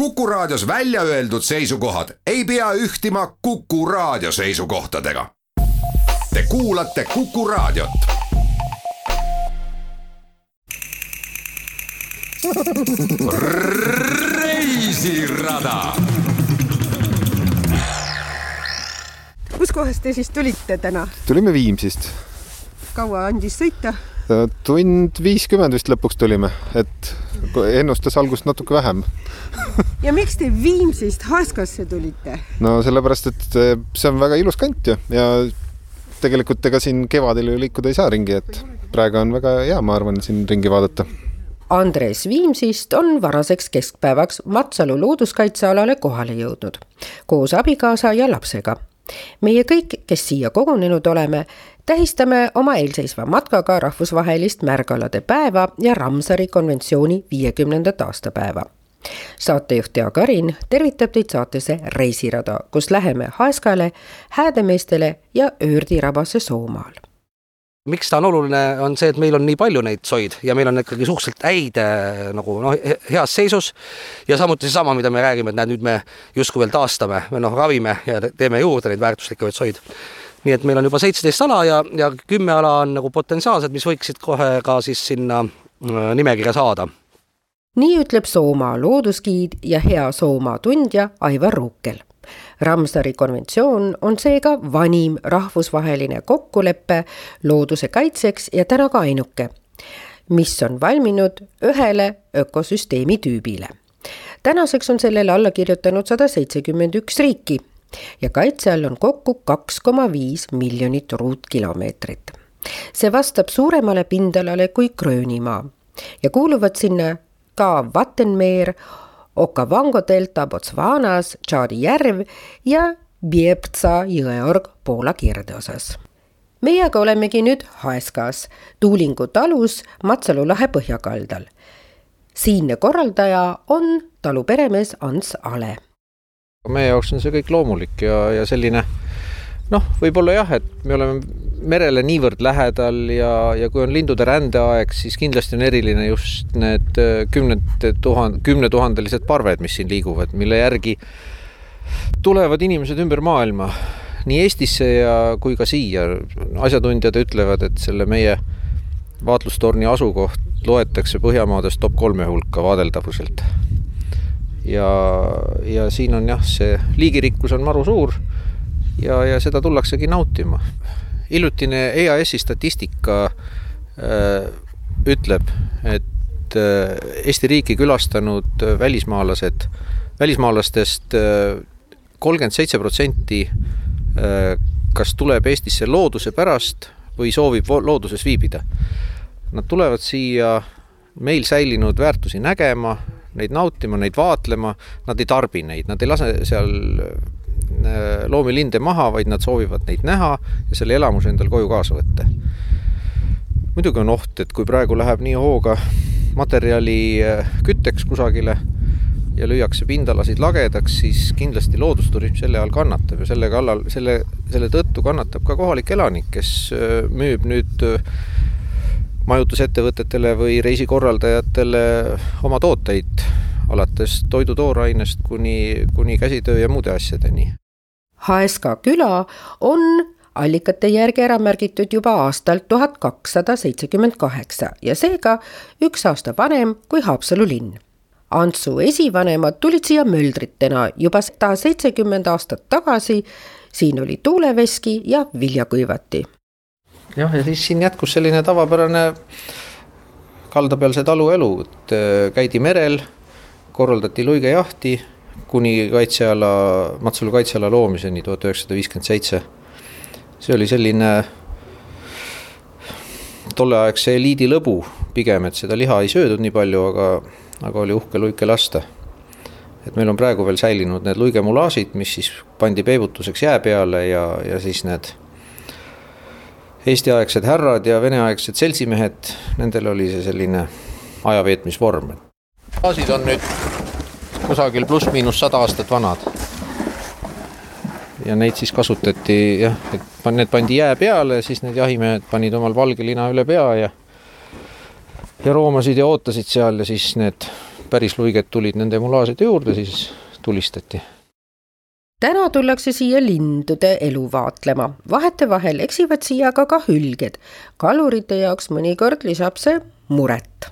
Kuku Raadios välja öeldud seisukohad ei pea ühtima Kuku Raadio seisukohtadega. Te kuulate Kuku Raadiot. reisirada. kuskohast te siis tulite täna? tulime Viimsist. kaua andis sõita? Tund viiskümmend vist lõpuks tulime, et ennustas algust natuke vähem ja miks te Viimsist Haaskasse tulite? no sellepärast, et eh, see on väga ilus kant ju ja tegelikult ega siin kevadel ju liikuda ei saa ringi, et praegu on väga hea, ma arvan, siin ringi vaadata. Andres Viimsist on varaseks keskpäevaks Matsalu looduskaitsealale kohale jõudnud koos abikaasa ja lapsega meie kõik, kes siia kogunenud oleme, tähistame oma eelseisva matkaga rahvusvahelist märgalade päeva ja Ramsari konventsiooni viiekümnendat aastapäeva. saatejuht Jaak Arin tervitab teid saatesse Reisirada, kus läheme Haeskale, Häädemeestele ja Öördi-Rabasse Soomaal miks ta on oluline, on see, et meil on nii palju neid soid ja meil on ikkagi suhteliselt häid nagu noh, heas seisus. ja samuti seesama, mida me räägime, et näed, nüüd me justkui veel taastame või noh, ravime ja teeme juurde neid väärtuslikumaid soid. Nii et meil on juba seitseteist ala ja, ja kümme ala on nagu potentsiaalsed, mis võiksid kohe ka siis sinna äh, nimekirja saada. Nii ütleb Soomaa loodusgiid ja hea Soomaa tundja Aivar Ruukel. Ramsari konventsioon on seega vanim rahvusvaheline kokkulepe looduse kaitseks ja täna ka ainuke, mis on valminud ühele ökosüsteemi tüübile. tänaseks on sellele alla kirjutanud sada seitsekümmend üks riiki ja kaitse all on kokku kaks koma viis miljonit ruutkilomeetrit. see vastab suuremale pindalale kui Gröönimaa ja kuuluvad sinna ka Wattenmeer, Okavango delta Botswanas, Tšaadi järv ja Biebtsa jõeorg Poola kirdeosas. meie aga olemegi nüüd Haeskas, Tuulingu talus Matsalu lahe põhjakaldal. siinne korraldaja on talu peremees Ants Ale. Meie jaoks on see kõik loomulik ja, ja selline noh, võib-olla jah, et me oleme merele niivõrd lähedal ja, ja kui on lindude rändeaeg, siis kindlasti on eriline just need äh, kümned tuhand-, kümnetuhandelised parved, mis siin liiguvad, mille järgi tulevad inimesed ümber maailma, nii Eestisse ja kui ka siia. asjatundjad ütlevad, et selle meie vaatlustorni asukoht loetakse Põhjamaades top kolme hulka vaadeldavuselt. Ja, ja siin on jah, see liigirikkus on maru suur ja, ja seda tullaksegi nautima. hiljutine EAS-i statistika äh, ütleb, et äh, Eesti riiki külastanud välismaalased, välismaalastest äh, kolmkümmend seitse protsenti äh, kas tuleb Eestisse looduse pärast või soovib looduses viibida. Nad tulevad siia meil säilinud väärtusi nägema, neid nautima, neid vaatlema, nad ei tarbi neid, nad ei lase seal Äh, loomi linde maha, vaid nad soovivad neid näha ja selle elamuse endal koju kaasa võtta. muidugi on oht, et kui praegu läheb nii hooga materjali äh, kütteks kusagile ja lüüakse pindalasid lagedaks, siis kindlasti loodusturism selle all kannatab ja selle kallal, selle, selle tõttu kannatab ka kohalik elanik, kes äh, müüb nüüd majutusettevõtetele või reisikorraldajatele oma tooteid alates toidu toorainest kuni, kuni käsitöö ja muude asjadeni. Haeska küla on allikate järgi ära märgitud juba aastal tuhat kakssada seitsekümmend kaheksa ja seega üks aasta vanem kui Haapsalu linn. Antsu esivanemad tulid siia möldritena juba sada seitsekümmend aastat tagasi. siin oli tuuleveski ja viljakuivati. Jah, ja siis siin jätkus selline tavapärane kaldapealse talu elu, et äh, käidi merel korraldati luigejahti kuni kaitseala, Matsalu kaitseala loomiseni tuhat üheksasada viiskümmend seitse. see oli selline tolleaegse eliidi lõbu pigem, et seda liha ei söödud nii palju, aga, aga oli uhke luike lasta. et meil on praegu veel säilinud need luigemulaasid, mis siis pandi peibutuseks jää peale ja, ja siis need Eesti-aegsed härrad ja Vene-aegsed seltsimehed, nendel oli see selline ajaveetmisvorm gaasid on nüüd kusagil pluss-miinus sada aastat vanad. ja neid siis kasutati jah, et need pandi jää peale, siis need jahimehed panid omal valge lina üle pea ja ja roomasid ja ootasid seal ja siis need päris luiged tulid nende emulaaside juurde, siis tulistati täna tullakse siia lindude elu vaatlema, vahetevahel eksivad siia aga ka hülged. kalurite jaoks mõnikord lisab see muret.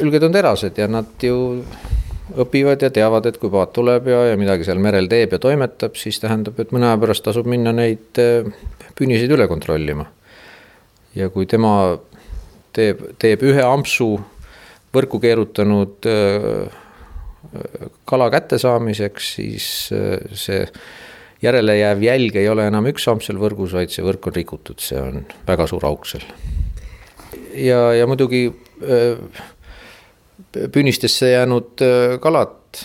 hülged on terased ja nad ju õpivad ja teavad, et kui paat tuleb ja, ja midagi seal merel teeb ja toimetab, siis tähendab, et mõne aja pärast tasub minna neid eh, püüniseid üle kontrollima. ja kui tema teeb, teeb ühe ampsu võrku keerutanud äh, kala kättesaamiseks, siis äh, see järelejääv jälg ei ole enam üks amps seal võrgus, vaid see võrk on rikutud, see on väga suur auk seal. ja, ja muidugi äh, püünistesse jäänud äh, kalad,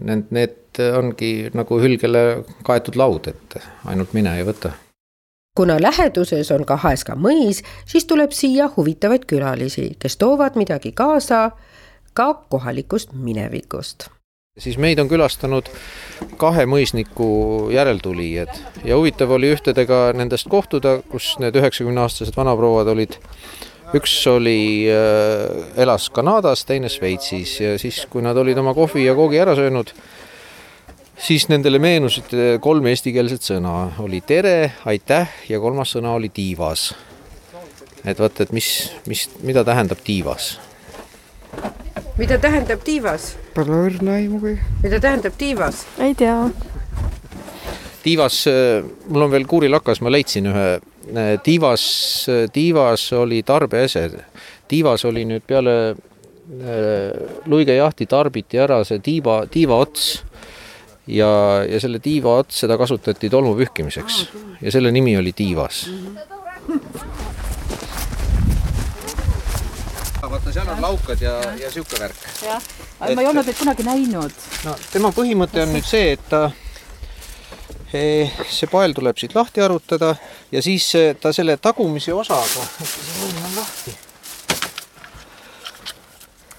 need, need ongi nagu hülgele kaetud laud, et ainult mine ei võta kuna läheduses on ka Haeska mõis, siis tuleb siia huvitavaid külalisi, kes toovad midagi kaasa ka kohalikust minevikust. Siis meid on külastanud kahe mõisniku järeltulijad. Ja huvitav oli ühtedega nendest kohtuda, kus need üheksakümneaastased vanaprouad olid. üks oli äh,, elas Kanadas, teine Šveitsis. Ja siis, kui nad olid oma kohvi ja koogi ära söönud, siis nendele meenusid kolm eestikeelset sõna, oli tere, aitäh ja kolmas sõna oli tiivas. et vot, et mis, mis, mida tähendab tiivas mida tähendab tiivas? Pole õrna aimugi. mida tähendab tiivas? ei tea. tiivas, äh, mul on veel kuurilakas, ma leidsin ühe. Äh, tiivas, äh, tiivas oli tarbeese. tiivas oli nüüd peale luigejahti tarbiti ära see tiiva, tiivaots ja, ja selle tiiva ots, seda kasutati tolmu pühkimiseks ja selle nimi oli tiivas mm. -hmm. Vaata, seal on laukad ja, ja sihuke värk. jah, aga ma ei olnud neid kunagi näinud. no tema põhimõte on nüüd see, et ta eh, see pael tuleb siit lahti arutada ja siis eh, ta selle tagumise osaga, see võim on lahti.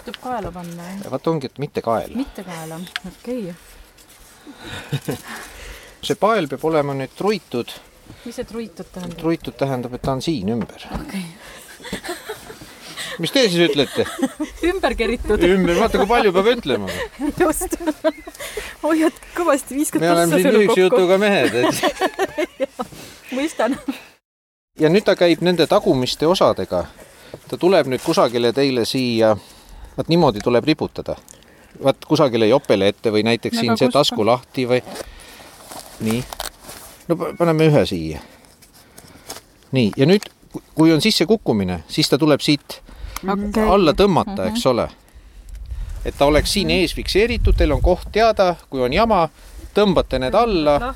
tuleb kaela panna, jah? vaata ongi, et mitte kaela. mitte kaela, okei okay. see pael peab olema nüüd truitud. mis see truitud tähendab? truitud tähendab, et ta on siin ümber. okei okay mis te siis ütlete? ümber keritud. ümber, vaata kui palju peab ütlema. just. hoiad kõvasti, viskad me oleme siin lühikese jutuga mehed, et mõistan. ja nüüd ta käib nende tagumiste osadega. ta tuleb nüüd kusagile teile siia, vot niimoodi tuleb riputada. vaat kusagile jopele ette või näiteks Aga siin see tasku lahti või nii. no paneme ühe siia. nii, ja nüüd kui on sissekukkumine, siis ta tuleb siit okay. alla tõmmata, eks mhm. ole. et ta oleks siin ees fikseeritud, teil on koht teada, kui on jama, tõmbate need alla.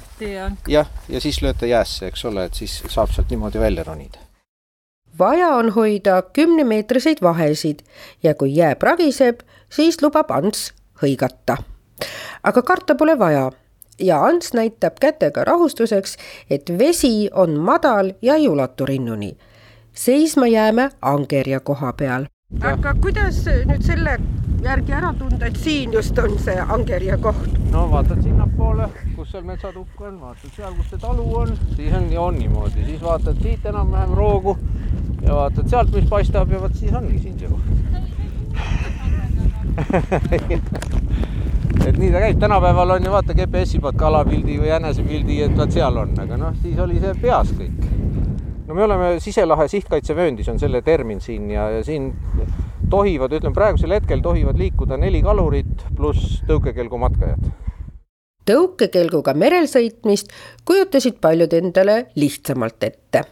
jah, ja siis lööte jäässe, eks ole, et siis saab sealt niimoodi välja ronida vaja on hoida kümnemeetriseid vahesid ja kui jää pragiseb, siis lubab Ants hõigata. aga karta pole vaja ja Ants näitab kätega rahustuseks, et vesi on madal ja ei ulatu rinnuni seisma jääme angerja koha peal. aga kuidas nüüd selle järgi ära tunda, et siin just on see angerja koht? no vaatad sinnapoole, kus seal metsatukk on, vaatad seal, kus see talu on, siis on, on niimoodi, siis vaatad siit enam-vähem roogu ja vaatad sealt, mis paistab ja vot siis ongi siin see koht. Et nii ta käib, tänapäeval on ju vaata GPS-i pealt kalapildi või jänesepildi, et vaat seal on, aga noh, siis oli see peas kõik no me oleme Siselahe sihtkaitsevööndis, on selle termin siin ja, ja siin tohivad, ütleme praegusel hetkel tohivad liikuda neli kalurit pluss tõukekelgu matkajad. tõukekelguga merel sõitmist kujutasid paljud endale lihtsamalt ette.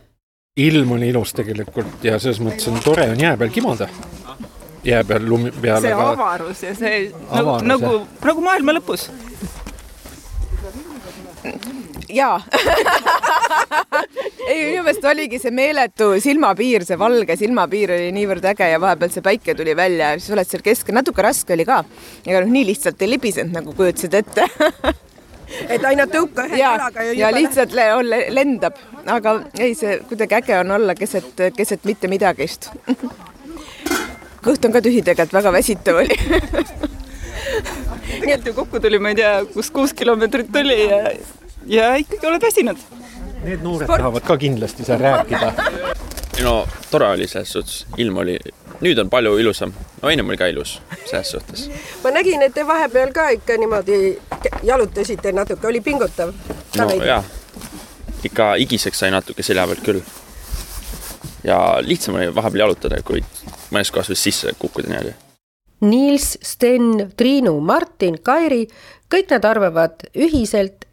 ilm on ilus tegelikult ja selles mõttes on tore on jää peal kimada jää peal lumi peal. see avarus ja see avarus, nagu, nagu, nagu maailma lõpus jaa. Ei, minu meelest oligi see meeletu silmapiir, see valge silmapiir oli niivõrd äge ja vahepeal see päike tuli välja ja siis oled seal keskel, natuke raske oli ka. ega noh, nii lihtsalt ei libisenud, nagu kujutasid ette. Et ainult tõuka ühe jalaga ja, ja lihtsalt le le lendab, aga ei, see kuidagi äge on olla keset, keset mitte midagist. Kõht on ka tühi tegelikult, väga väsitav oli. Et ju kokku tuli, ma ei tea, kus kuus kilomeetrit oli ja ja ikkagi oled väsinud. Need noored Sport. tahavad ka kindlasti seal rääkida. no tore oli selles suhtes, ilm oli nüüd on palju ilusam, no ennem oli ka ilus selles suhtes. ma nägin, et te vahepeal ka ikka niimoodi jalutasite natuke, oli pingutav. no jaa, ikka igiseks sai natuke selja pealt küll. ja lihtsam oli vahepeal jalutada, kui mõnes kohas võis sisse kukkuda niimoodi. Niels, Sten, Triinu, Martin, Kairi, kõik nad arvavad ühiselt,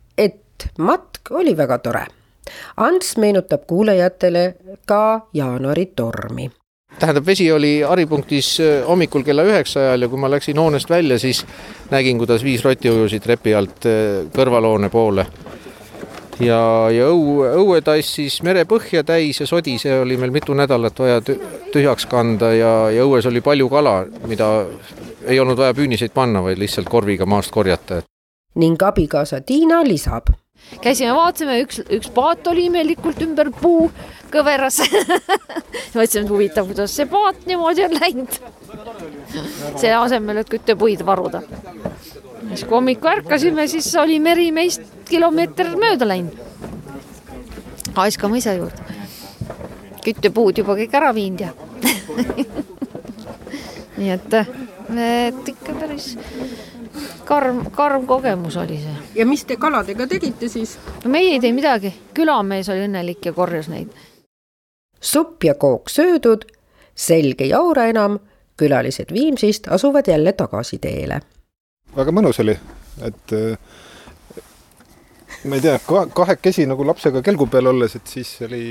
et matk oli väga tore. Ants meenutab kuulajatele ka jaanuari tormi tähendab, vesi oli haripunktis äh, hommikul kella üheksa ajal ja kui ma läksin hoonest välja, siis nägin, kuidas viis rotti ujusid trepi alt äh, kõrvalhoone poole. ja, ja õu, õue tassis merepõhja täis ja sodi, see oli meil mitu nädalat vaja tühjaks kanda ja, ja õues oli palju kala, mida ei olnud vaja püüniseid panna, vaid lihtsalt korviga maast korjata. ning abikaasa Tiina lisab käisime, vaatasime, üks, üks paat oli imelikult ümber puu kõveras mõtlesime, et huvitav, kuidas see paat niimoodi on läinud. selle asemel, et küttepuid varuda. siis kui hommikul ärkasime, siis oli meri meist kilomeeter mööda läinud. Aiska mõisa juurde. küttepuud juba kõik ära viinud ja nii et, et ikka päris karm, karm kogemus oli see. ja mis te kaladega tegite siis? no meie ei teinud midagi, külamees oli õnnelik ja korjas neid. supp ja kook söödud, selg ei aura enam, külalised Viimsist asuvad jälle tagasi teele. väga mõnus oli, et ma ei tea, kahekesi nagu lapsega kelgu peal olles, et siis oli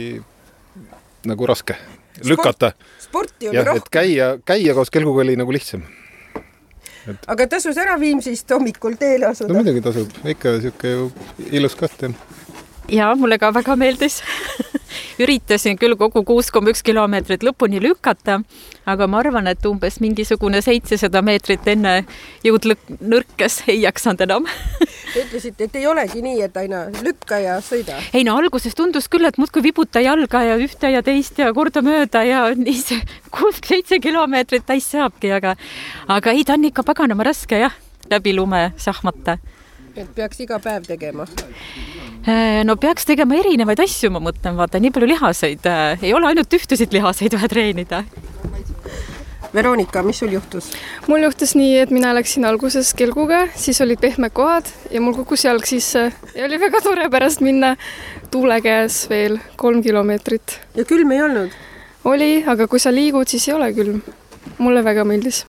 nagu raske lükata. sporti oli rohkem. et käia, käia koos kelguga oli nagu lihtsam et.... aga tasus ära Viimsist hommikul teele asuda? no muidugi tasub, ikka ju ilus koht jah. ja mulle ka väga meeldis üritasin küll kogu kuus koma üks kilomeetrit lõpuni lükata, aga ma arvan, et umbes mingisugune seitsesada meetrit enne jõud nõrkes ei jaksanud enam Te ütlesite, et ei olegi nii, et aina lükka ja sõida? ei no alguses tundus küll, et muudkui vibuta jalga ja ühte ja teist ja kordamööda ja nii see kuus-seitse kilomeetrit täis saabki, aga aga ei, ta on ikka paganama raske jah, läbi lume sahmata. et peaks iga päev tegema? Äh, no peaks tegema erinevaid asju, ma mõtlen, vaata nii palju lihaseid, äh, ei ole ainult ühtesid lihaseid vaja treenida Veronika, mis sul juhtus? mul juhtus nii, et mina läksin alguses kelguga, siis olid pehmed kohad ja mul kukkus jalg sisse ja oli väga tore pärast minna tuule käes veel kolm kilomeetrit. ja külm ei olnud? oli, aga kui sa liigud, siis ei ole külm. mulle väga meeldis.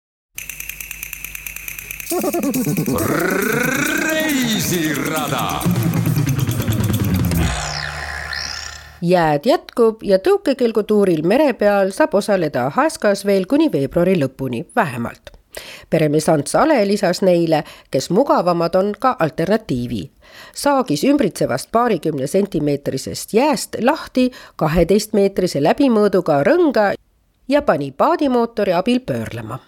reisirada jääd jätkub ja tõukekelgutuuril mere peal saab osaleda Haskas veel kuni veebruari lõpuni vähemalt. peremees Ants Ale lisas neile, kes mugavamad on, ka alternatiivi. saagis ümbritsevast paarikümne sentimeetrisest jääst lahti kaheteistmeetrise läbimõõduga rõnga ja pani paadimootori abil pöörlema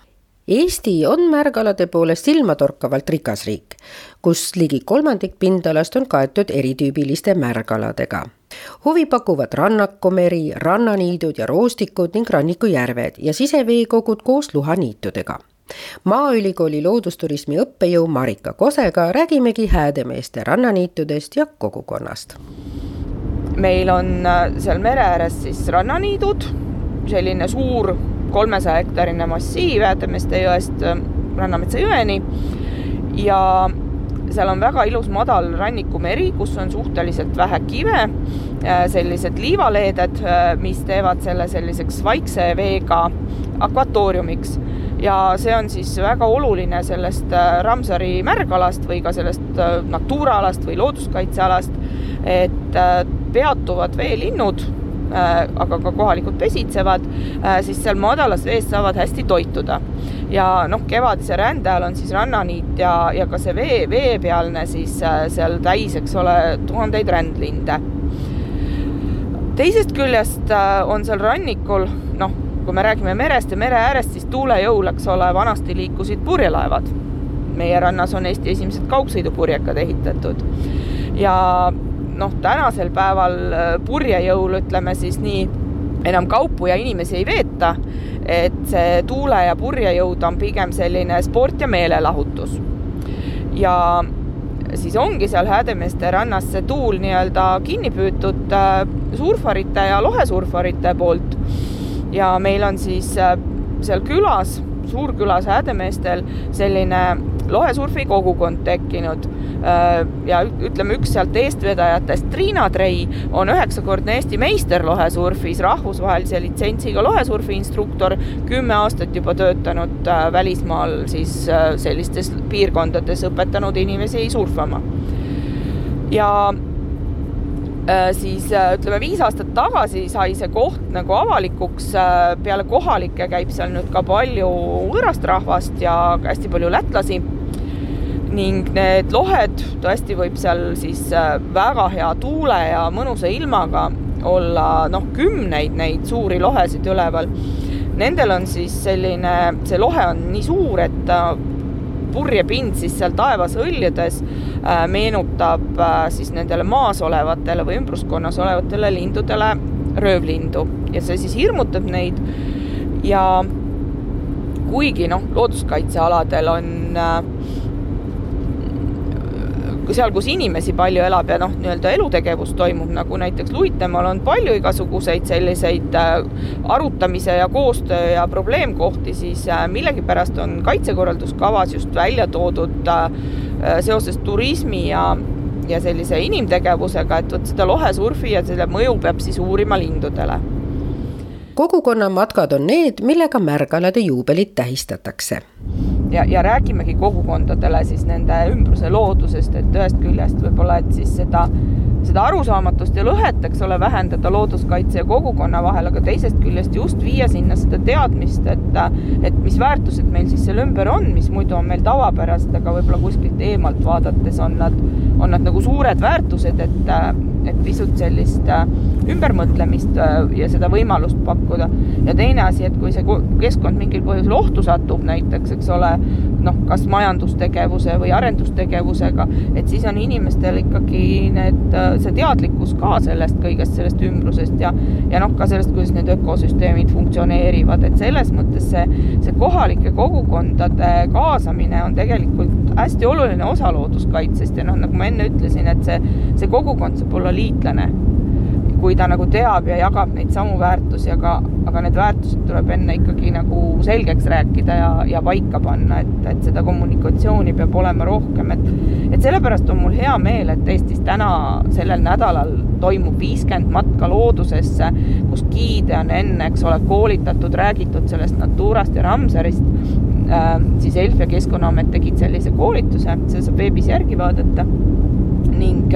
Eesti on märgalade poolest silmatorkavalt rikas riik, kus ligi kolmandik pindalast on kaetud eritüübiliste märgaladega huvi pakuvad rannakumeri, rannaniidud ja roostikud ning rannikujärved ja siseveekogud koos luhaniitudega. maaülikooli loodusturismi õppejõu Marika Kosega räägimegi Häädemeeste rannaniitudest ja kogukonnast. meil on äh, seal mere ääres siis rannaniidud, selline suur kolmesaja hektarine massiiv Häädemeeste jõest äh, Rannametsa jõeni. Ja seal on väga ilus madal rannikumeri, kus on suhteliselt vähe kive, äh, sellised liivaleeded, äh, mis teevad selle selliseks vaikse veega akvatooriumiks. Ja see on siis väga oluline sellest äh, Ramsari märgalast või ka sellest Natura alast või looduskaitsealast, et peatuvad veelinnud aga ka kohalikud pesitsevad, äh, siis seal madalas vees saavad hästi toituda. ja noh, kevadise rände ajal on siis rannaniit ja, ja ka see vee, veepealne siis äh, seal täis, eks ole, tuhandeid rändlinde. teisest küljest on seal rannikul noh, kui me räägime merest ja mere äärest, siis tuulejõul, eks ole, vanasti liikusid purjelaevad. meie rannas on Eesti esimesed kaugsõidupurjekad ehitatud ja noh, tänasel päeval äh, purjejõul, ütleme siis nii, enam kaupu ja inimesi ei veeta, et see tuule- ja purjejõud on pigem selline sport ja meelelahutus. ja siis ongi seal Häädemeeste rannas see tuul nii-öelda kinni püütud äh, surfarite ja lohesurfarite poolt. ja meil on siis äh, seal külas, suurkülas Häädemeestel selline lohesurfi kogukond tekkinud ja ütleme, üks sealt eestvedajatest, Triina Trei, on üheksakordne Eesti meister lohesurfis, rahvusvahelise litsentsiga lohesurfi instruktor, kümme aastat juba töötanud äh, välismaal siis äh, sellistes piirkondades, õpetanud inimesi surfama. ja siis ütleme, viis aastat tagasi sai see koht nagu avalikuks, peale kohalike käib seal nüüd ka palju võõrast rahvast ja hästi palju lätlasi ning need lohed, tõesti võib seal siis äh, väga hea tuule ja mõnusa ilmaga olla noh, kümneid neid suuri lohesid üleval. Nendel on siis selline, see lohe on nii suur, et ta purjepind siis seal taevas hõljudes äh, meenutab äh, siis nendele maas olevatele või ümbruskonnas olevatele lindudele röövlindu ja see siis hirmutab neid ja kuigi noh, looduskaitsealadel on äh, seal, kus inimesi palju elab ja noh, nii-öelda elutegevus toimub, nagu näiteks Luitemaal on palju igasuguseid selliseid äh, arutamise ja koostöö ja probleemkohti, siis äh, millegipärast on kaitsekorralduskavas just välja toodud äh, seoses turismi ja ja sellise inimtegevusega, et vot seda lohesurfi ja selle mõju peab siis uurima lindudele. Kogukonna matkad on need, millega märgalade juubelit tähistatakse ja, ja räägimegi kogukondadele siis nende ümbruse loodusest, et ühest küljest võib-olla, et siis seda, seda arusaamatust ja lõhet, eks ole, vähendada looduskaitse ja kogukonna vahel, aga teisest küljest just viia sinna seda teadmist, et, et mis väärtused meil siis seal ümber on, mis muidu on meil tavapärased, aga võib-olla kuskilt eemalt vaadates on nad, on nad nagu suured väärtused, et, et pisut sellist ümbermõtlemist ja seda võimalust pakkuda. ja teine asi, et kui see keskkond mingil põhjusel ohtu satub näiteks, eks ole, noh, kas majandustegevuse või arendustegevusega, et siis on inimestel ikkagi need, see teadlikkus ka sellest kõigest, sellest ümbrusest ja ja noh, ka sellest, kuidas need ökosüsteemid funktsioneerivad, et selles mõttes see, see kohalike kogukondade kaasamine on tegelikult hästi oluline osa looduskaitsest ja noh, nagu ma enne ütlesin, et see, see kogukond saab olla liitlane. Kui ta nagu teab ja jagab neid samu väärtusi, aga, aga need väärtused tuleb enne ikkagi nagu selgeks rääkida ja, ja paika panna, et, et seda kommunikatsiooni peab olema rohkem, et et sellepärast on mul hea meel, et Eestis täna sellel nädalal toimub viiskümmend matka loodusesse, kus giide on enne, eks ole, koolitatud, räägitud sellest Naturast ja Ramsarist. Äh,, siis ELF ja Keskkonnaamet tegid sellise koolituse, seda saab veebis järgi vaadata ning,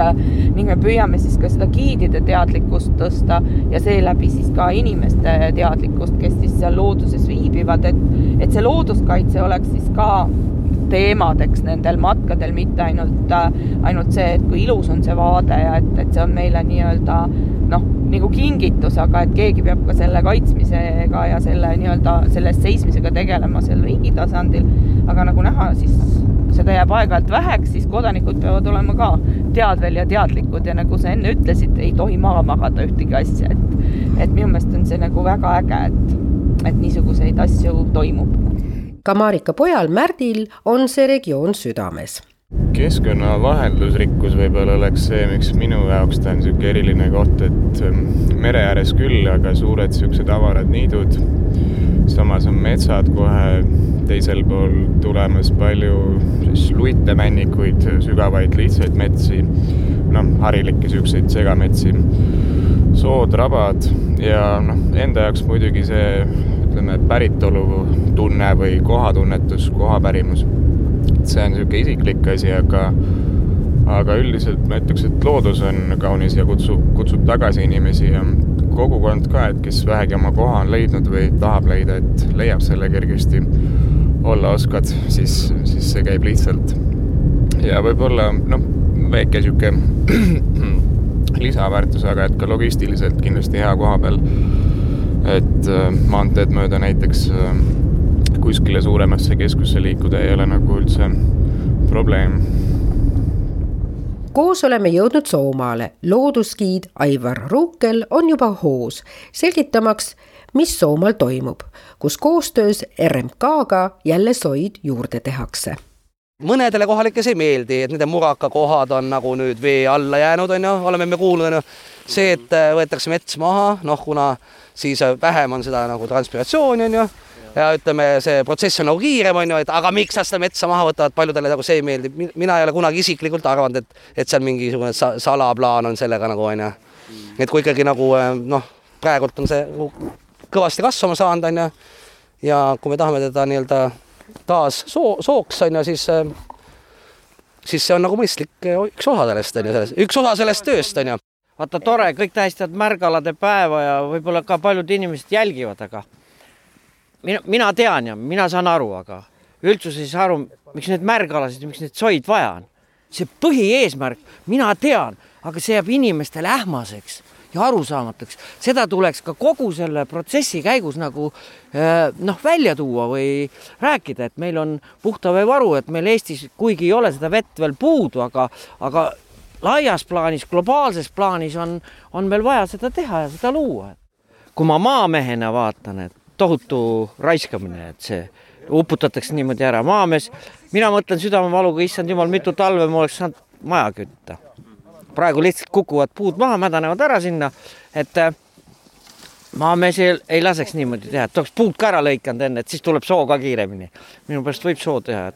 ning me püüame siis ka seda giidide teadlikkust tõsta ja seeläbi siis ka inimeste teadlikkust, kes siis seal looduses viibivad, et, et see looduskaitse oleks siis ka teemadeks nendel matkadel, mitte ainult, ainult see, et kui ilus on see vaade ja et, et see on meile nii-öelda noh, nagu kingitus, aga et keegi peab ka selle kaitsmisega ja selle nii-öelda selle eest seismisega tegelema seal riigi tasandil. aga nagu näha, siis seda jääb aeg-ajalt väheks, siis kodanikud peavad olema ka teadvel ja teadlikud ja nagu sa enne ütlesid, ei tohi maha magada ühtegi asja, et, et minu meelest on see nagu väga äge, et, et niisuguseid asju toimub. ka Marika pojal Märdil on see regioon südames keskkonna vaheldusrikkus võib-olla oleks see, miks minu jaoks ta on niisugune eriline koht, et ähm, mere ääres küll, aga suured niisugused avarad niidud, samas on metsad kohe teisel pool tulemas palju siis luitemännikuid, sügavaid lihtsaid metsi, noh, harilikke niisuguseid segametsi, sood, rabad ja noh, enda jaoks muidugi see ütleme, päritolutunne või kohatunnetus, kohapärimus. et see on niisugune isiklik asi, aga aga üldiselt ma ütleks, et loodus on kaunis ja kutsub, kutsub tagasi inimesi ja kogukond ka, et kes vähegi oma koha on leidnud või tahab leida, et leiab selle kergesti olla oskad, siis, siis see käib lihtsalt. ja võib-olla noh, väike sihuke lisaväärtus, aga et ka logistiliselt kindlasti hea koha peal. et äh, maanteed mööda näiteks äh, kuskile suuremasse keskusse liikuda ei ole nagu üldse probleem koos oleme jõudnud Soomaale. loodusgiid Aivar Ruukel on juba hoos, selgitamaks, mis Soomaal toimub, kus koostöös RMK-ga jälle soid juurde tehakse mõnedele kohalikes ei meeldi, et nende murakakohad on nagu nüüd vee alla jäänud, on ju, oleme me kuulnud, on ju. see, et võetakse mets maha, noh, kuna siis äh, vähem on seda nagu transpiratsiooni, on ju ja ütleme, see protsess on nagu kiirem, on ju, et aga miks nad seda metsa maha võtavad, paljudele nagu see ei meeldi. mina ei ole kunagi isiklikult arvanud, et, et seal mingisugune sa salaplaan on sellega nagu on ju. et kui ikkagi nagu noh, praegult on see nagu kõvasti kasvama saanud, on ju. ja kui me tahame teda nii-öelda taas soo, sooks on ju, siis siis see on nagu mõistlik üks osa sellest on ju, selles, üks osa sellest tööst on ju vaata tore, kõik tähistavad märgalade päeva ja võib-olla ka paljud inimesed jälgivad, aga mina, mina tean ja mina saan aru, aga üldsus ei saa aru, miks neid märgalasid, miks neid soid vaja on. see põhieesmärk, mina tean, aga see jääb inimestele ähmaseks ja arusaamatuks. seda tuleks ka kogu selle protsessi käigus nagu eh, noh, välja tuua või rääkida, et meil on puhta vee varu, et meil Eestis, kuigi ei ole seda vett veel puudu, aga, aga laias plaanis, globaalses plaanis on, on meil vaja seda teha ja seda luua. kui ma maamehena vaatan, et tohutu raiskamine, et see uputatakse niimoodi ära, maamees, mina mõtlen südamevaluga, issand jumal, mitu talve ma oleks saanud maja kütta. praegu lihtsalt kukuvad puud maha, mädanevad ära sinna, et äh, maamees ei, ei laseks niimoodi teha, et oleks puud ka ära lõikanud enne, et siis tuleb soo ka kiiremini. minu pärast võib soo teha, et,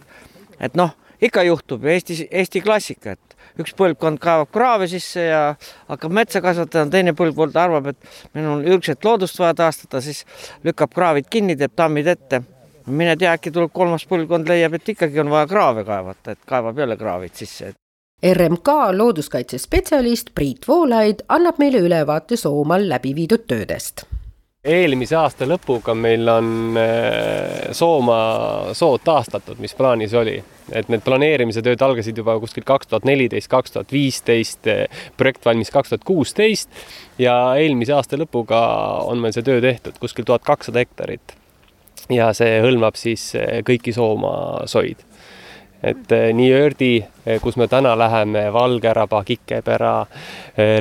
et noh, ikka juhtub ju Eestis, Eesti klassika, et üks põlvkond kaevab kraave sisse ja hakkab metsa kasvatama, teine põlvkond arvab, et meil on ürgset loodust vaja taastada, siis lükkab kraavid kinni, teeb tammid ette. mine tea, äkki tuleb kolmas põlvkond, leiab, et ikkagi on vaja kraave kaevata, et kaevab jälle kraavid sisse. RMK looduskaitsespetsialist Priit Voolaid annab meile ülevaate Soomaal läbi viidud töödest eelmise aasta lõpuga meil on äh, Soomaa sood taastatud, mis plaanis oli. et need planeerimise tööd algasid juba kuskil kaks tuhat neliteist, kaks tuhat viisteist, projekt valmis kaks tuhat kuusteist ja eelmise aasta lõpuga on meil see töö tehtud kuskil tuhat kakssada hektarit. ja see hõlmab siis äh, kõiki Soomaa soid et äh, nii Öördi, kus me täna läheme, Valgeraba, Kikepera,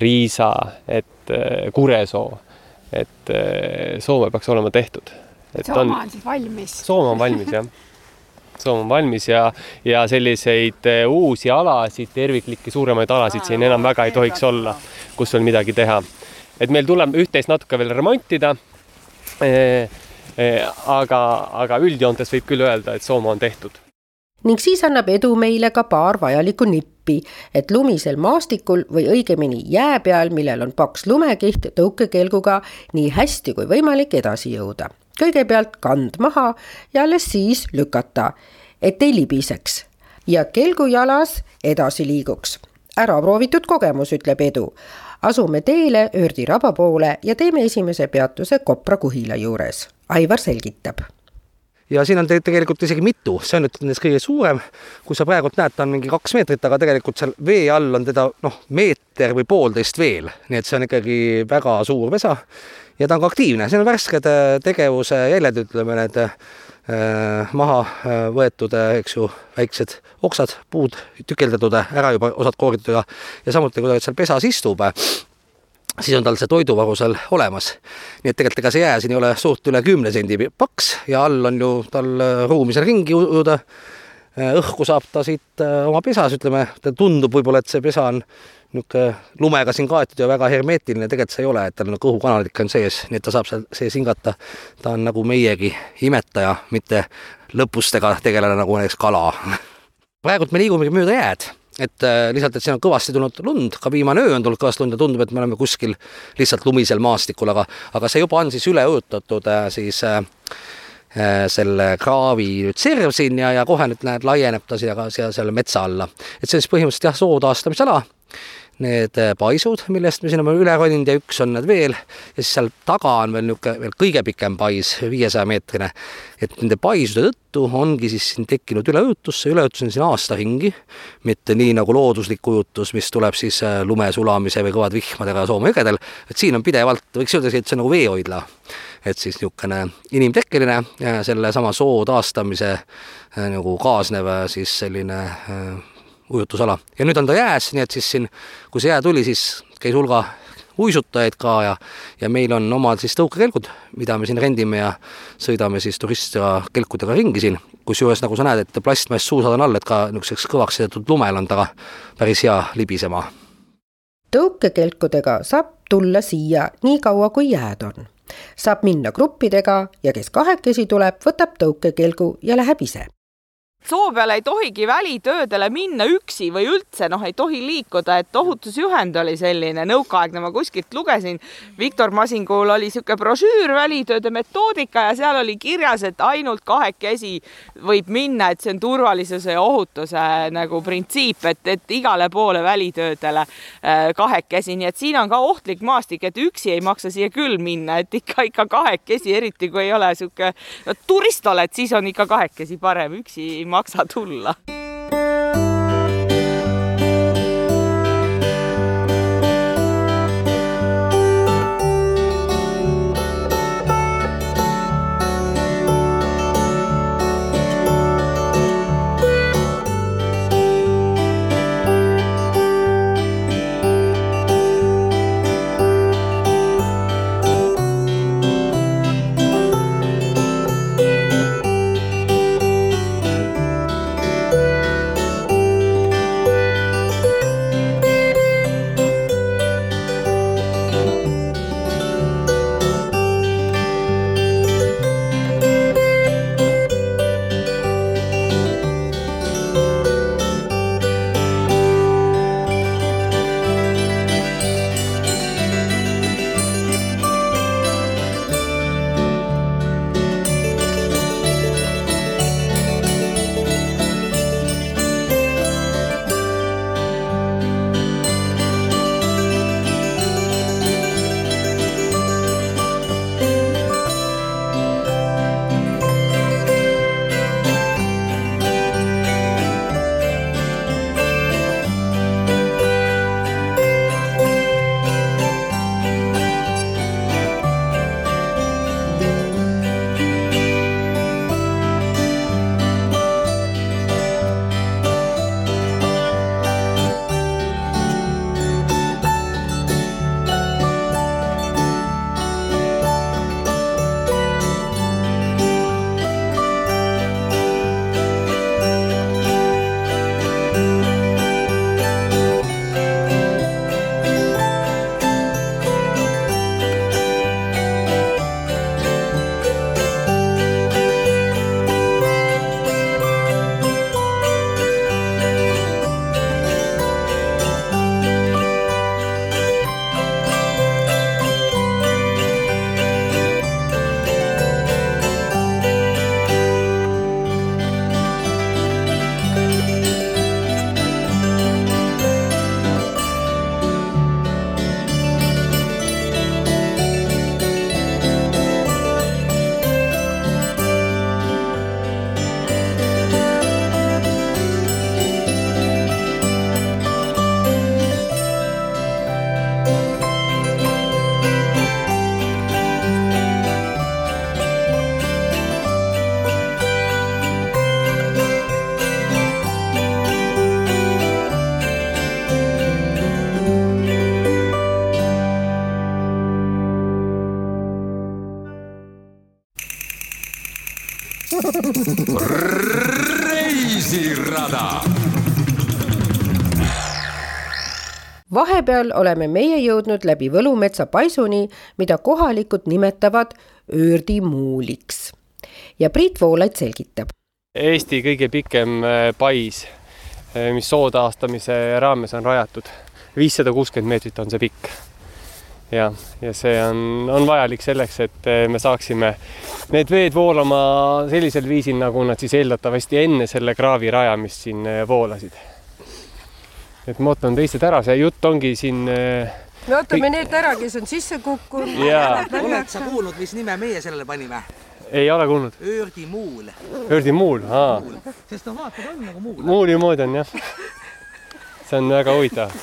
Riisa, et Kuresoo et eh, Soome peaks olema tehtud. Soome on, on siis valmis? Soome on valmis jah. Soome on valmis ja, ja selliseid eh, uusi alasid, terviklikke suuremaid alasid siin enam väga ei tohiks olla, kus veel midagi teha. et meil tuleb üht-teist natuke veel remontida eh,. Eh, aga, aga üldjoontes võib küll öelda, et Soome on tehtud ning siis annab edu meile ka paar vajalikku nippi, et lumisel maastikul või õigemini jää peal, millel on paks lumekiht tõukekelguga nii hästi kui võimalik edasi jõuda. kõigepealt kand maha ja alles siis lükata, et ei libiseks ja kelgu jalas edasi liiguks. ära proovitud kogemus, ütleb Edu. asume teele Öördi raba poole ja teeme esimese peatuse Kopra kuhila juures. Aivar selgitab ja siin on tegelikult isegi mitu, see on nüüd nendest kõige suurem, kui sa praegult näed, ta on mingi kaks meetrit, aga tegelikult seal vee all on teda noh, meeter või poolteist veel, nii et see on ikkagi väga suur pesa ja ta on ka aktiivne, siin on värsked äh, tegevuse jäljed, ütleme need äh, maha äh, võetud, eks ju, väiksed oksad, puud tükeldatud, ära juba osad kooritud ja, ja samuti, kui ta seal pesas istub, siis on tal see toiduvaru seal olemas. nii et tegelikult ega see jää siin ei ole suurt üle kümne sendi paks ja all on ju tal äh, ruumi seal ringi ujuda. Äh, õhku saab ta siit äh, oma pesas, ütleme, ta tundub võib-olla, et see pesa on niisugune lumega siin kaetud ja väga hermeetiline, tegelikult see ei ole, et tal nagu õhukanalid ikka on sees, nii et ta saab seal sees hingata. ta on nagu meiegi imetaja, mitte lõpustega tegelane nagu näiteks kala. praegult me liigumegi mööda jääd et äh, lihtsalt, et siin on kõvasti tulnud lund, ka viimane öö on tulnud kõvasti lund ja tundub, et me oleme kuskil lihtsalt lumisel maastikul, aga, aga see juba on siis üle ujutatud äh, siis äh, äh, selle kraavi nüüd serv siin ja, ja kohe nüüd näed, laieneb ta siia ka siia selle metsa alla. et see on siis põhimõtteliselt jah, soo taastamisala need äh, paisud, millest me siin oleme üle roninud ja üks on need veel ja siis seal taga on veel niisugune veel kõige pikem pais, viiesaja meetrine. et nende paisude tõttu ongi siis siin tekkinud üleujutus, see üleujutus on siin aasta ringi, mitte nii nagu looduslik ujutus, mis tuleb siis äh, lume sulamise või kõvad vihmadega Soome jõgedel, et siin on pidevalt, võiks öelda, et see on nagu veehoidla. et siis niisugune inimtekkeline sellesama soo taastamise äh, nagu kaasnev siis selline ujutusala. Ja nüüd on ta jääs, nii et siis siin, kui see jää tuli, siis käis hulga uisutajaid ka ja, ja meil on omad siis tõukekelgud, mida me siin rendime ja sõidame siis turistidega kelkudega ringi siin, kusjuures nagu sa näed, et plastmass suusad on all, et ka niisuguseks kõvaks seatud lumel on ta päris hea libisema. tõukekelkudega saab tulla siia nii kaua, kui jääd on. Saab minna gruppidega ja kes kahekesi tuleb, võtab tõukekelgu ja läheb ise soo peale ei tohigi välitöödele minna üksi või üldse noh, ei tohi liikuda, et ohutusjuhend oli selline nõukaaegne, ma kuskilt lugesin. Viktor Masingul oli niisugune brošüür välitööde metoodika ja seal oli kirjas, et ainult kahekesi võib minna, et see on turvalisuse ja ohutuse nagu printsiip, et, et igale poole välitöödele äh, kahekesi, nii et siin on ka ohtlik maastik, et üksi ei maksa siia küll minna, et ikka, ikka kahekesi, eriti kui ei ole niisugune no, turist oled, siis on ikka kahekesi parem, üksi ei maksa tulla. Vahepeal oleme meie jõudnud läbi Võlumetsa paisuni, mida kohalikud nimetavad öördimuuliks. ja Priit Voolaid selgitab. Eesti kõige pikem äh, pais, äh, mis soo taastamise raames on rajatud. viissada kuuskümmend meetrit on see pikk ja, ja see on, on vajalik selleks, et eh, me saaksime need veed voolama sellisel viisil, nagu nad siis eeldatavasti enne selle kraavi rajamist siin voolasid. Et ma ootan teised ära, see jutt ongi siin eh, me ootame need ära, kes on sisse kukkunud. oled sa kuulnud, mis nime meie sellele panime? ei ole kuulnud. öördimuul. öördimuul, aa. sest no vaatad, on nagu muul. muuli moodi on jah. see on väga huvitav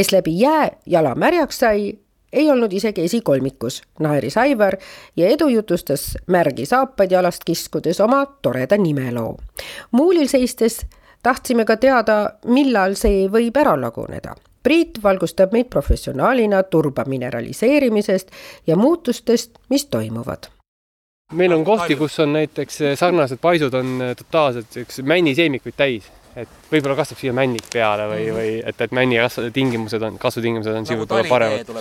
kes läbi jää jala märjaks sai, ei olnud isegi esikolmikus, naeris Aivar ja edu jutustas märgi saapaid jalast kiskudes oma toreda nimeloo. muulil seistes tahtsime ka teada, millal see võib ära laguneda. Priit valgustab meid professionaalina turba mineraliseerimisest ja muutustest, mis toimuvad meil on kohti, kus on näiteks sarnased paisud on totaalselt siukse männiseemikuid täis et võib-olla kasvab siia männik peale või, või et, et männi tingimused on, kasvutingimused on siin Nagu talikee paremad.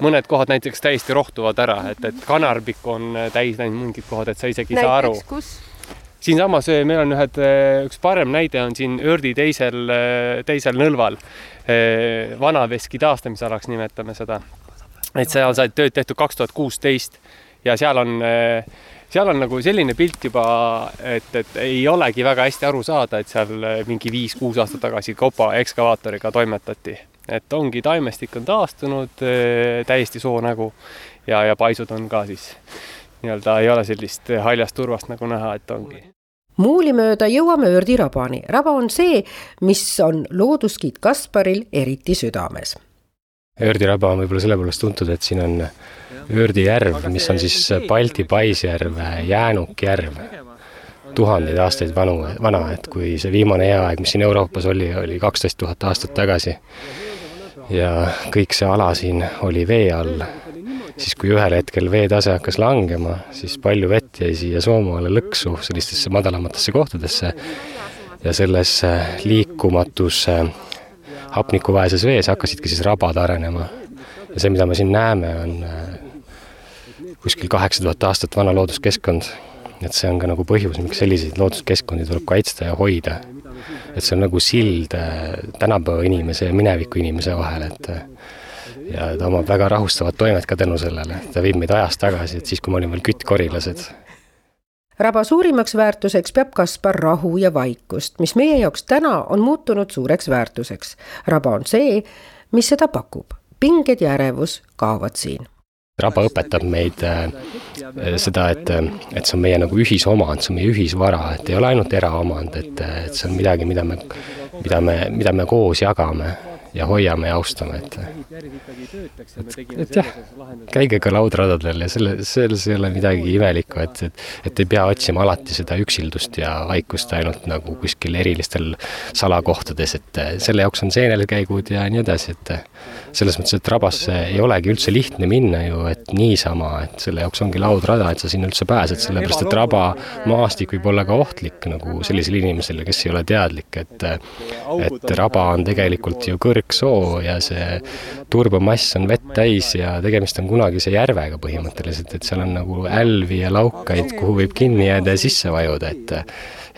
mõned kohad näiteks täiesti rohtuvad ära, et, et kanarbik on täis läinud mingid kohad, et sa isegi ei saa aru. näiteks kus? Siinsamas meil on ühed, üks parem näide on siin Ördi teisel, teisel nõlval. vanaveski taastamisalaks nimetame seda. et seal sai tööd tehtud kaks tuhat kuusteist ja seal on, seal on nagu selline pilt juba, et, et ei olegi väga hästi aru saada, et seal mingi viis-kuus aastat tagasi kopa ekskavaatoriga toimetati. et ongi, taimestik on taastunud, täiesti soo nägu ja, ja paisud on ka siis nii-öelda ei ole sellist haljast turvast nagu näha, et ongi muuli mööda jõuame Ördi rabani. raba on see, mis on loodusgiid Kasparil eriti südames. Ördi raba on võib-olla selle poolest tuntud, et siin on Ördi järv, mis on siis Balti paisjärv, jäänukjärv, tuhandeid aastaid vanu, vana, et kui see viimane eaaeg, mis siin Euroopas oli, oli kaksteist tuhat aastat tagasi ja kõik see ala siin oli vee all, siis kui ühel hetkel veetase hakkas langema, siis palju vett jäi siia Soomaale lõksu, sellistesse madalamatesse kohtadesse ja selles liikumatus hapnikuvaeses vees hakkasidki siis rabad arenema. ja see, mida me siin näeme, on kuskil kaheksa tuhat aastat vana looduskeskkond. et see on ka nagu põhjus, miks selliseid looduskeskkondi tuleb kaitsta ja hoida. et see on nagu sild tänapäeva inimese ja mineviku inimese vahel, et ja ta omab väga rahustavat toimet ka tänu sellele, ta viib meid ajas tagasi, et siis, kui me olime veel küttkorilased raba suurimaks väärtuseks peab Kaspar rahu ja vaikust, mis meie jaoks täna on muutunud suureks väärtuseks. raba on see, mis seda pakub, pinged ja ärevus kaovad siin. raba õpetab meid äh, seda, et, et see on meie nagu ühisomand, see on meie ühisvara, et ei ole ainult eraomand, et, et see on midagi, mida me, mida me, mida me koos jagame ja hoiame ja austame, et et, jah, käige ka laudradadel ja selle, selles ei ole midagi imelikku, et, et et ei pea otsima alati seda üksildust ja vaikust ainult nagu kuskil erilistel salakohtades, et selle jaoks on seenelkäigud ja nii edasi, et selles mõttes, et rabasse ei olegi üldse lihtne minna ju, et niisama, et selle jaoks ongi laudrada, et sa sinna üldse pääsed, sellepärast et rabamaastik võib olla ka ohtlik nagu sellisele inimesele, kes ei ole teadlik, et et raba on tegelikult ju kõrgsoo ja see turbamass on vett täis ja tegemist on kunagise järvega põhimõtteliselt, et seal on nagu älvi ja laukaid, kuhu võib kinni jääda ja sisse vajuda, et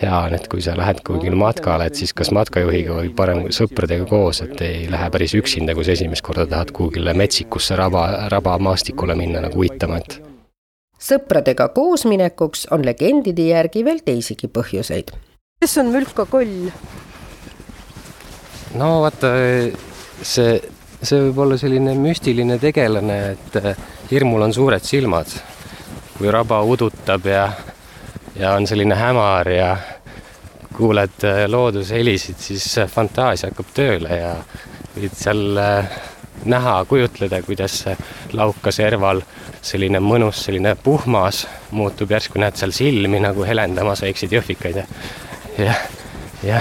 hea on, et kui sa lähed kuhugile matkale, et siis kas matkajuhiga või parem sõpradega koos, et ei lähe päris üksinda, kui sa esimest korda tahad kuhugile metsikusse raba, rabamaastikule minna nagu uitama, et sõpradega koosminekuks on legendide järgi veel teisigi põhjuseid. kes on Mülka Koll? no vaata, see, see võib olla selline müstiline tegelane, et hirmul on suured silmad. kui raba udutab ja, ja on selline hämar ja kuuled loodushelisid, siis fantaasia hakkab tööle ja võid seal näha, kujutleda, kuidas lauka serval selline mõnus, selline puhmas muutub, järsku näed seal silmi nagu helendamas väikseid jõhvikaid ja, ja, ja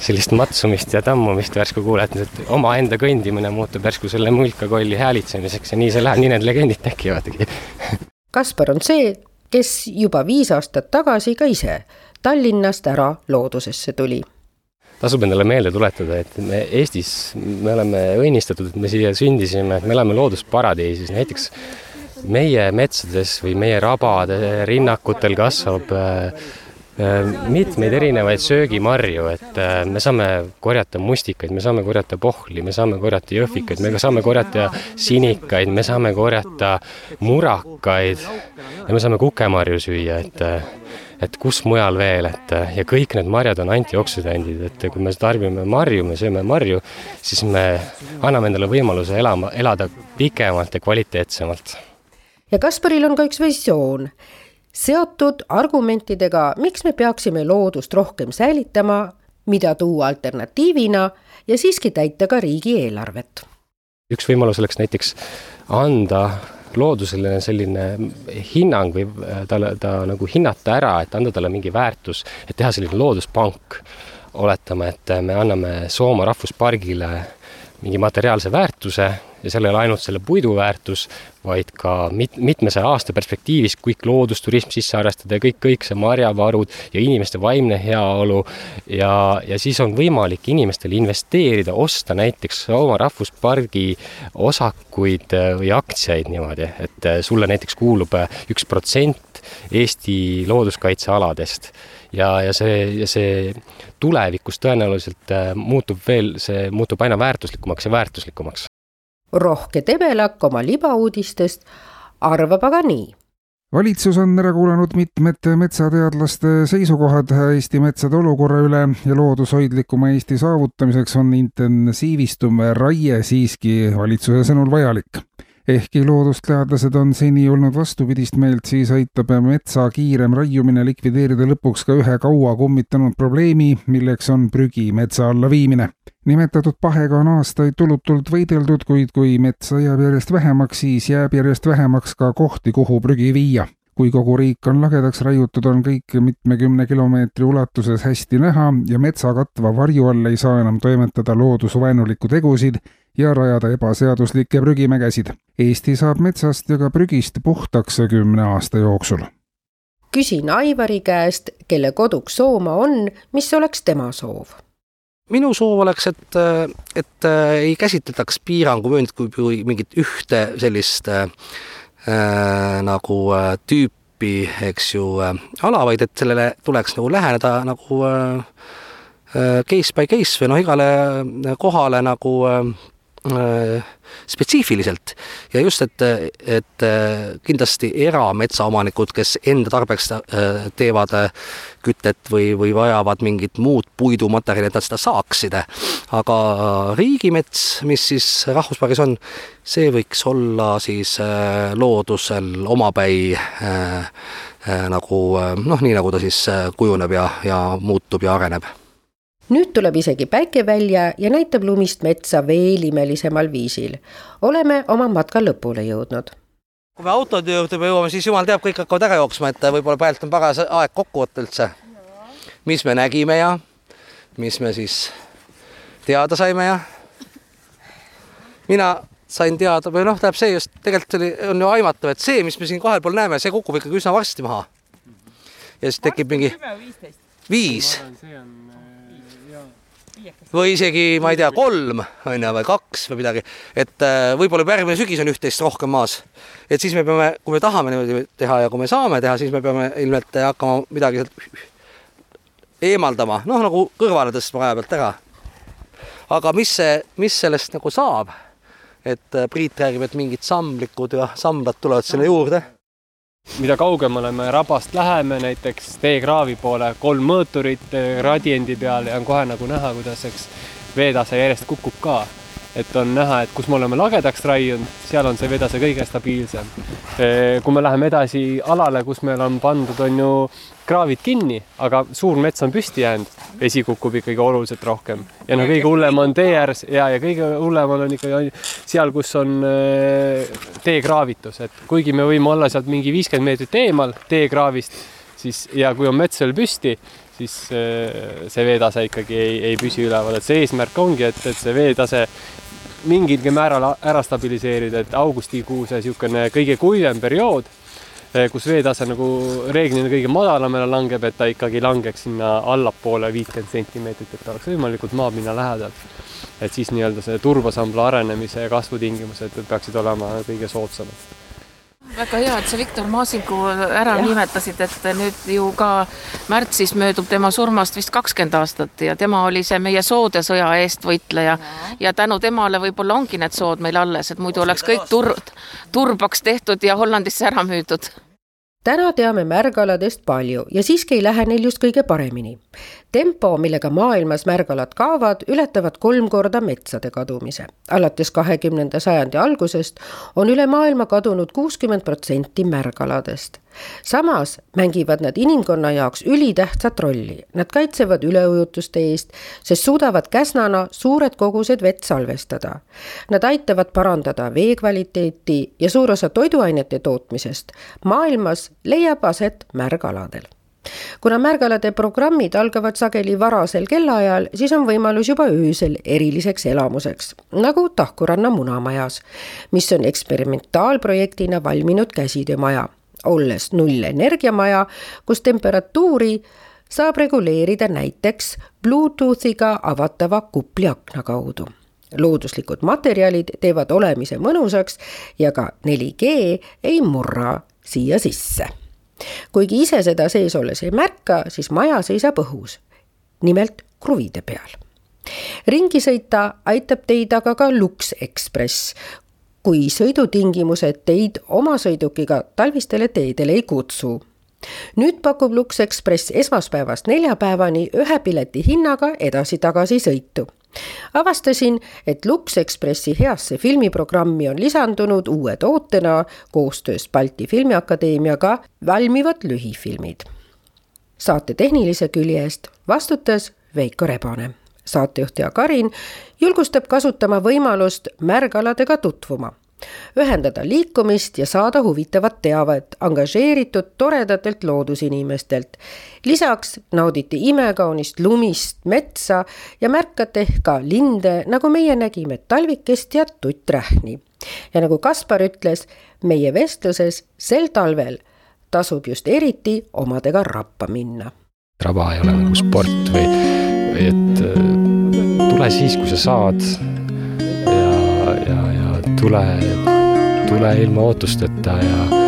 sellist matsumist ja tammumist järsku kuuled, et omaenda kõndimine muutub järsku selle mulkakolli häälitsemiseks ja nii see läheb, nii need legendid tekivadki. Kaspar on see, kes juba viis aastat tagasi ka ise Tallinnast ära loodusesse tuli. Tasub endale meelde tuletada, et me Eestis, me oleme õnnistatud, et me siia sündisime, et me elame loodusparadiisis, näiteks meie metsades või meie rabade rinnakutel kasvab mitmeid erinevaid söögimarju, et me saame korjata mustikaid, me saame korjata pohli, me saame korjata jõhvikaid, me saame korjata sinikaid, me saame korjata murakaid ja me saame kukemarju süüa, et et kus mujal veel, et ja kõik need marjad on antioksüdandid, et kui me tarbime marju, me sööme marju, siis me anname endale võimaluse elama, elada pikemalt ja kvaliteetsemalt. ja Kasparil on ka üks visioon seotud argumentidega, miks me peaksime loodust rohkem säilitama, mida tuua alternatiivina ja siiski täita ka riigieelarvet. üks võimalus oleks näiteks anda loodusele selline hinnang või talle, ta nagu hinnata ära, et anda talle mingi väärtus, et teha selline looduspank. oletame, et me anname Sooma rahvuspargile mingi materiaalse väärtuse ja seal ei ole ainult selle puidu väärtus, vaid ka mit-, mitmesaja aasta perspektiivis kõik loodusturism sisse arvestada ja kõik, kõik see marjavarud ja inimeste vaimne heaolu. Ja, ja siis on võimalik inimestel investeerida, osta näiteks oma rahvuspargi osakuid või aktsiaid niimoodi, et sulle näiteks kuulub üks protsent Eesti looduskaitsealadest ja, ja see, see tulevikus tõenäoliselt äh, muutub veel, see muutub aina väärtuslikumaks ja väärtuslikumaks. rohke Debelak oma libauudistest arvab aga nii valitsus on ära kuulanud mitmete metsateadlaste seisukohad Eesti metsade olukorra üle ja loodushoidlikuma Eesti saavutamiseks on intensiivistuv raie siiski valitsuse sõnul vajalik ehkki loodusteadlased on seni olnud vastupidist meelt, siis aitab metsa kiirem raiumine likvideerida lõpuks ka ühe kaua kummitanud probleemi, milleks on prügi metsa alla viimine. nimetatud pahega on aastaid tulutult võideldud, kuid kui metsa jääb järjest vähemaks, siis jääb järjest vähemaks ka kohti, kuhu prügi viia kui kogu riik on lagedaks raiutud, on kõike mitmekümne kilomeetri ulatuses hästi näha ja metsa katva varju all ei saa enam toimetada loodusvaenulikku tegusid ja rajada ebaseaduslikke prügimägesid. Eesti saab metsast ja ka prügist puhtaks kümne aasta jooksul. küsin Aivari käest, kelle koduks Soomaa on, mis oleks tema soov? minu soov oleks, et, et ei käsitletaks piiranguvööndit kui mingit ühte sellist äh, nagu äh, tüüpi, eks ju äh,, ala, vaid et sellele tuleks nagu läheneda nagu äh, case by case või noh, igale kohale nagu äh, Äh, spetsiifiliselt ja just, et, et äh, kindlasti erametsaomanikud, kes enda tarbeks äh, teevad kütet või, või vajavad mingit muud puidumaterjali, et nad seda saaksid. aga riigimets, mis siis rahvuspargis on, see võiks olla siis loodusel omapäi nagu noh, nii nagu ta siis kujuneb ja, ja muutub ja areneb nüüd tuleb isegi päike välja ja näitab lumist metsa veel imelisemal viisil. oleme oma matka lõpule jõudnud. kui me autode juurde jõuame, siis jumal teab, kõik hakkavad ära jooksma, et võib-olla praegu on paras aeg kokku võtta üldse. mis me nägime ja mis me siis teada saime ja mina sain teada või noh, tähendab see just tegelikult oli, on ju aimatav, et see, mis me siin kahel pool näeme, see kukub ikkagi üsna varsti maha. ja siis tekib mingi viis või isegi, ma ei tea, kolm on ju või kaks või midagi, et äh, võib-olla juba järgmine sügis on üht-teist rohkem maas. et siis me peame, kui me tahame niimoodi teha ja kui me saame teha, siis me peame ilmselt hakkama midagi sealt eemaldama, noh nagu kõrvale tõstma raja pealt ära. aga mis see, mis sellest nagu saab? et äh, Priit räägib, et mingid samblikud ja samblad tulevad sinna juurde mida kaugemale me rabast läheme, näiteks teekraavi poole, kolm mõõturit radiendi peal ja on kohe nagu näha, kuidas eks veetase järjest kukub ka. et on näha, et kus me oleme lagedaks raiunud, seal on see veetase kõige stabiilsem. kui me läheme edasi alale, kus meil on pandud, on ju kraavid kinni, aga suur mets on püsti jäänud, vesi kukub ikkagi oluliselt rohkem ja no kõige hullem on tee ääres ja, ja kõige hullem on ikkagi seal, kus on äh, teekraavitus, et kuigi me võime olla sealt mingi viiskümmend meetrit eemal teekraavist, siis ja kui on mets veel püsti, siis äh, see veetase ikkagi ei, ei püsi üleval, et see eesmärk ongi, et, et see veetase mingilgi määral ära stabiliseerida, et augustikuu see niisugune kõige kuivem periood kus veetase nagu reeglina kõige madalamale langeb, et ta ikkagi langeks sinna allapoole viitkümmend sentimeetrit, et ta oleks võimalikult maapinna lähedal. et siis nii-öelda see turbasambla arenemise ja kasvutingimused peaksid olema kõige soodsamad väga hea, et sa Viktor Maasingu ära ja. nimetasid, et nüüd ju ka märtsis möödub tema surmast vist kakskümmend aastat ja tema oli see meie soodesõja eestvõitleja ja. ja tänu temale võib-olla ongi need sood meil alles, et muidu oleks kõik tur-, turbaks tehtud ja Hollandisse ära müüdud täna teame märgaladest palju ja siiski ei lähe neil just kõige paremini. Tempo, millega maailmas märgalad kaovad, ületavad kolm korda metsade kadumise. alates kahekümnenda sajandi algusest on üle maailma kadunud kuuskümmend protsenti märgaladest samas mängivad nad inimkonna jaoks ülitähtsat rolli. Nad kaitsevad üleujutuste eest, sest suudavad käsnana suured kogused vett salvestada. Nad aitavad parandada vee kvaliteeti ja suur osa toiduainete tootmisest maailmas leiab aset märgaladel kuna märgalade programmid algavad sageli varasel kellaajal, siis on võimalus juba öösel eriliseks elamuseks, nagu Tahkuranna munamajas, mis on eksperimentaalprojektina valminud käsitöömaja, olles nullenergiamaja, kus temperatuuri saab reguleerida näiteks Bluetoothiga avatava kupliakna kaudu. Looduslikud materjalid teevad olemise mõnusaks ja ka 4G ei murra siia sisse kuigi ise seda sees olles ei märka, siis maja seisab õhus, nimelt kruvide peal. ringi sõita aitab teid aga ka Lux Express, kui sõidutingimused teid oma sõidukiga talvistele teedele ei kutsu. Nüüd pakub Lux Express esmaspäevast neljapäevani ühe pileti hinnaga edasi-tagasi sõitu avastasin, et Lux Expressi heasse filmiprogrammi on lisandunud uue tootena koostöös Balti Filmiakadeemiaga valmivad lühifilmid. saate tehnilise külje eest vastutas Veiko Rebane. saatejuht Jaak Karin julgustab kasutama võimalust märgaladega tutvuma ühendada liikumist ja saada huvitavat teavet angažeeritud toredatelt loodusinimestelt. lisaks naudite imekaunist lumist metsa ja märkate ka linde, nagu meie nägime talvikest ja tutträhni. ja nagu Kaspar ütles, meie vestluses sel talvel tasub just eriti omadega rappa minna. raba ei ole nagu sport või, või et äh, tule siis, kui sa saad tule, tule ilma ootusteta ja,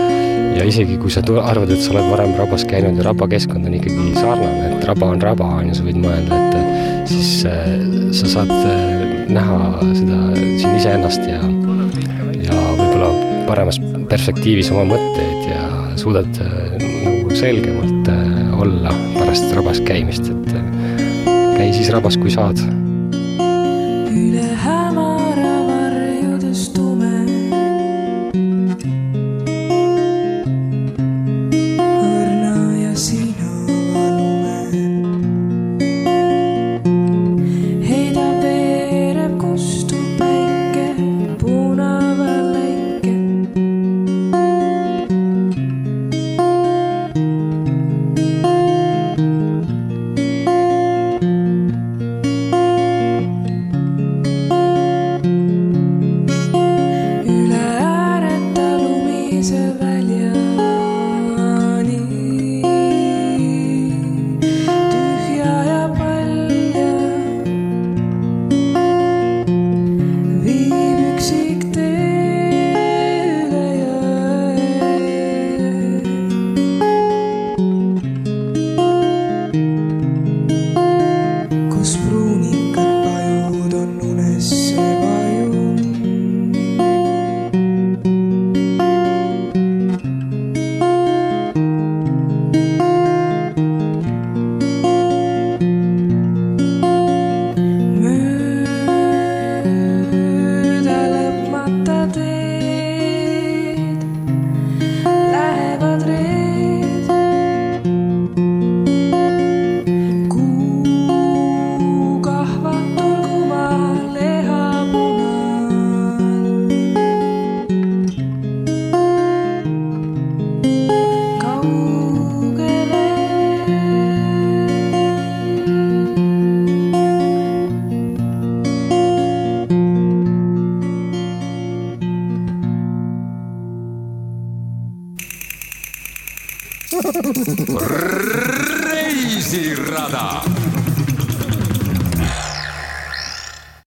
ja isegi kui sa arvad, et sa oled varem rabas käinud ja rabakeskkond on ikkagi sarnane, et raba on raba, on ju, sa võid mõelda, et siis äh, sa saad äh, näha seda siin iseennast ja, ja võib-olla paremas perspektiivis oma mõtteid ja suudad äh, nagu selgemalt olla pärast rabas käimist, et käi siis rabas, kui saad.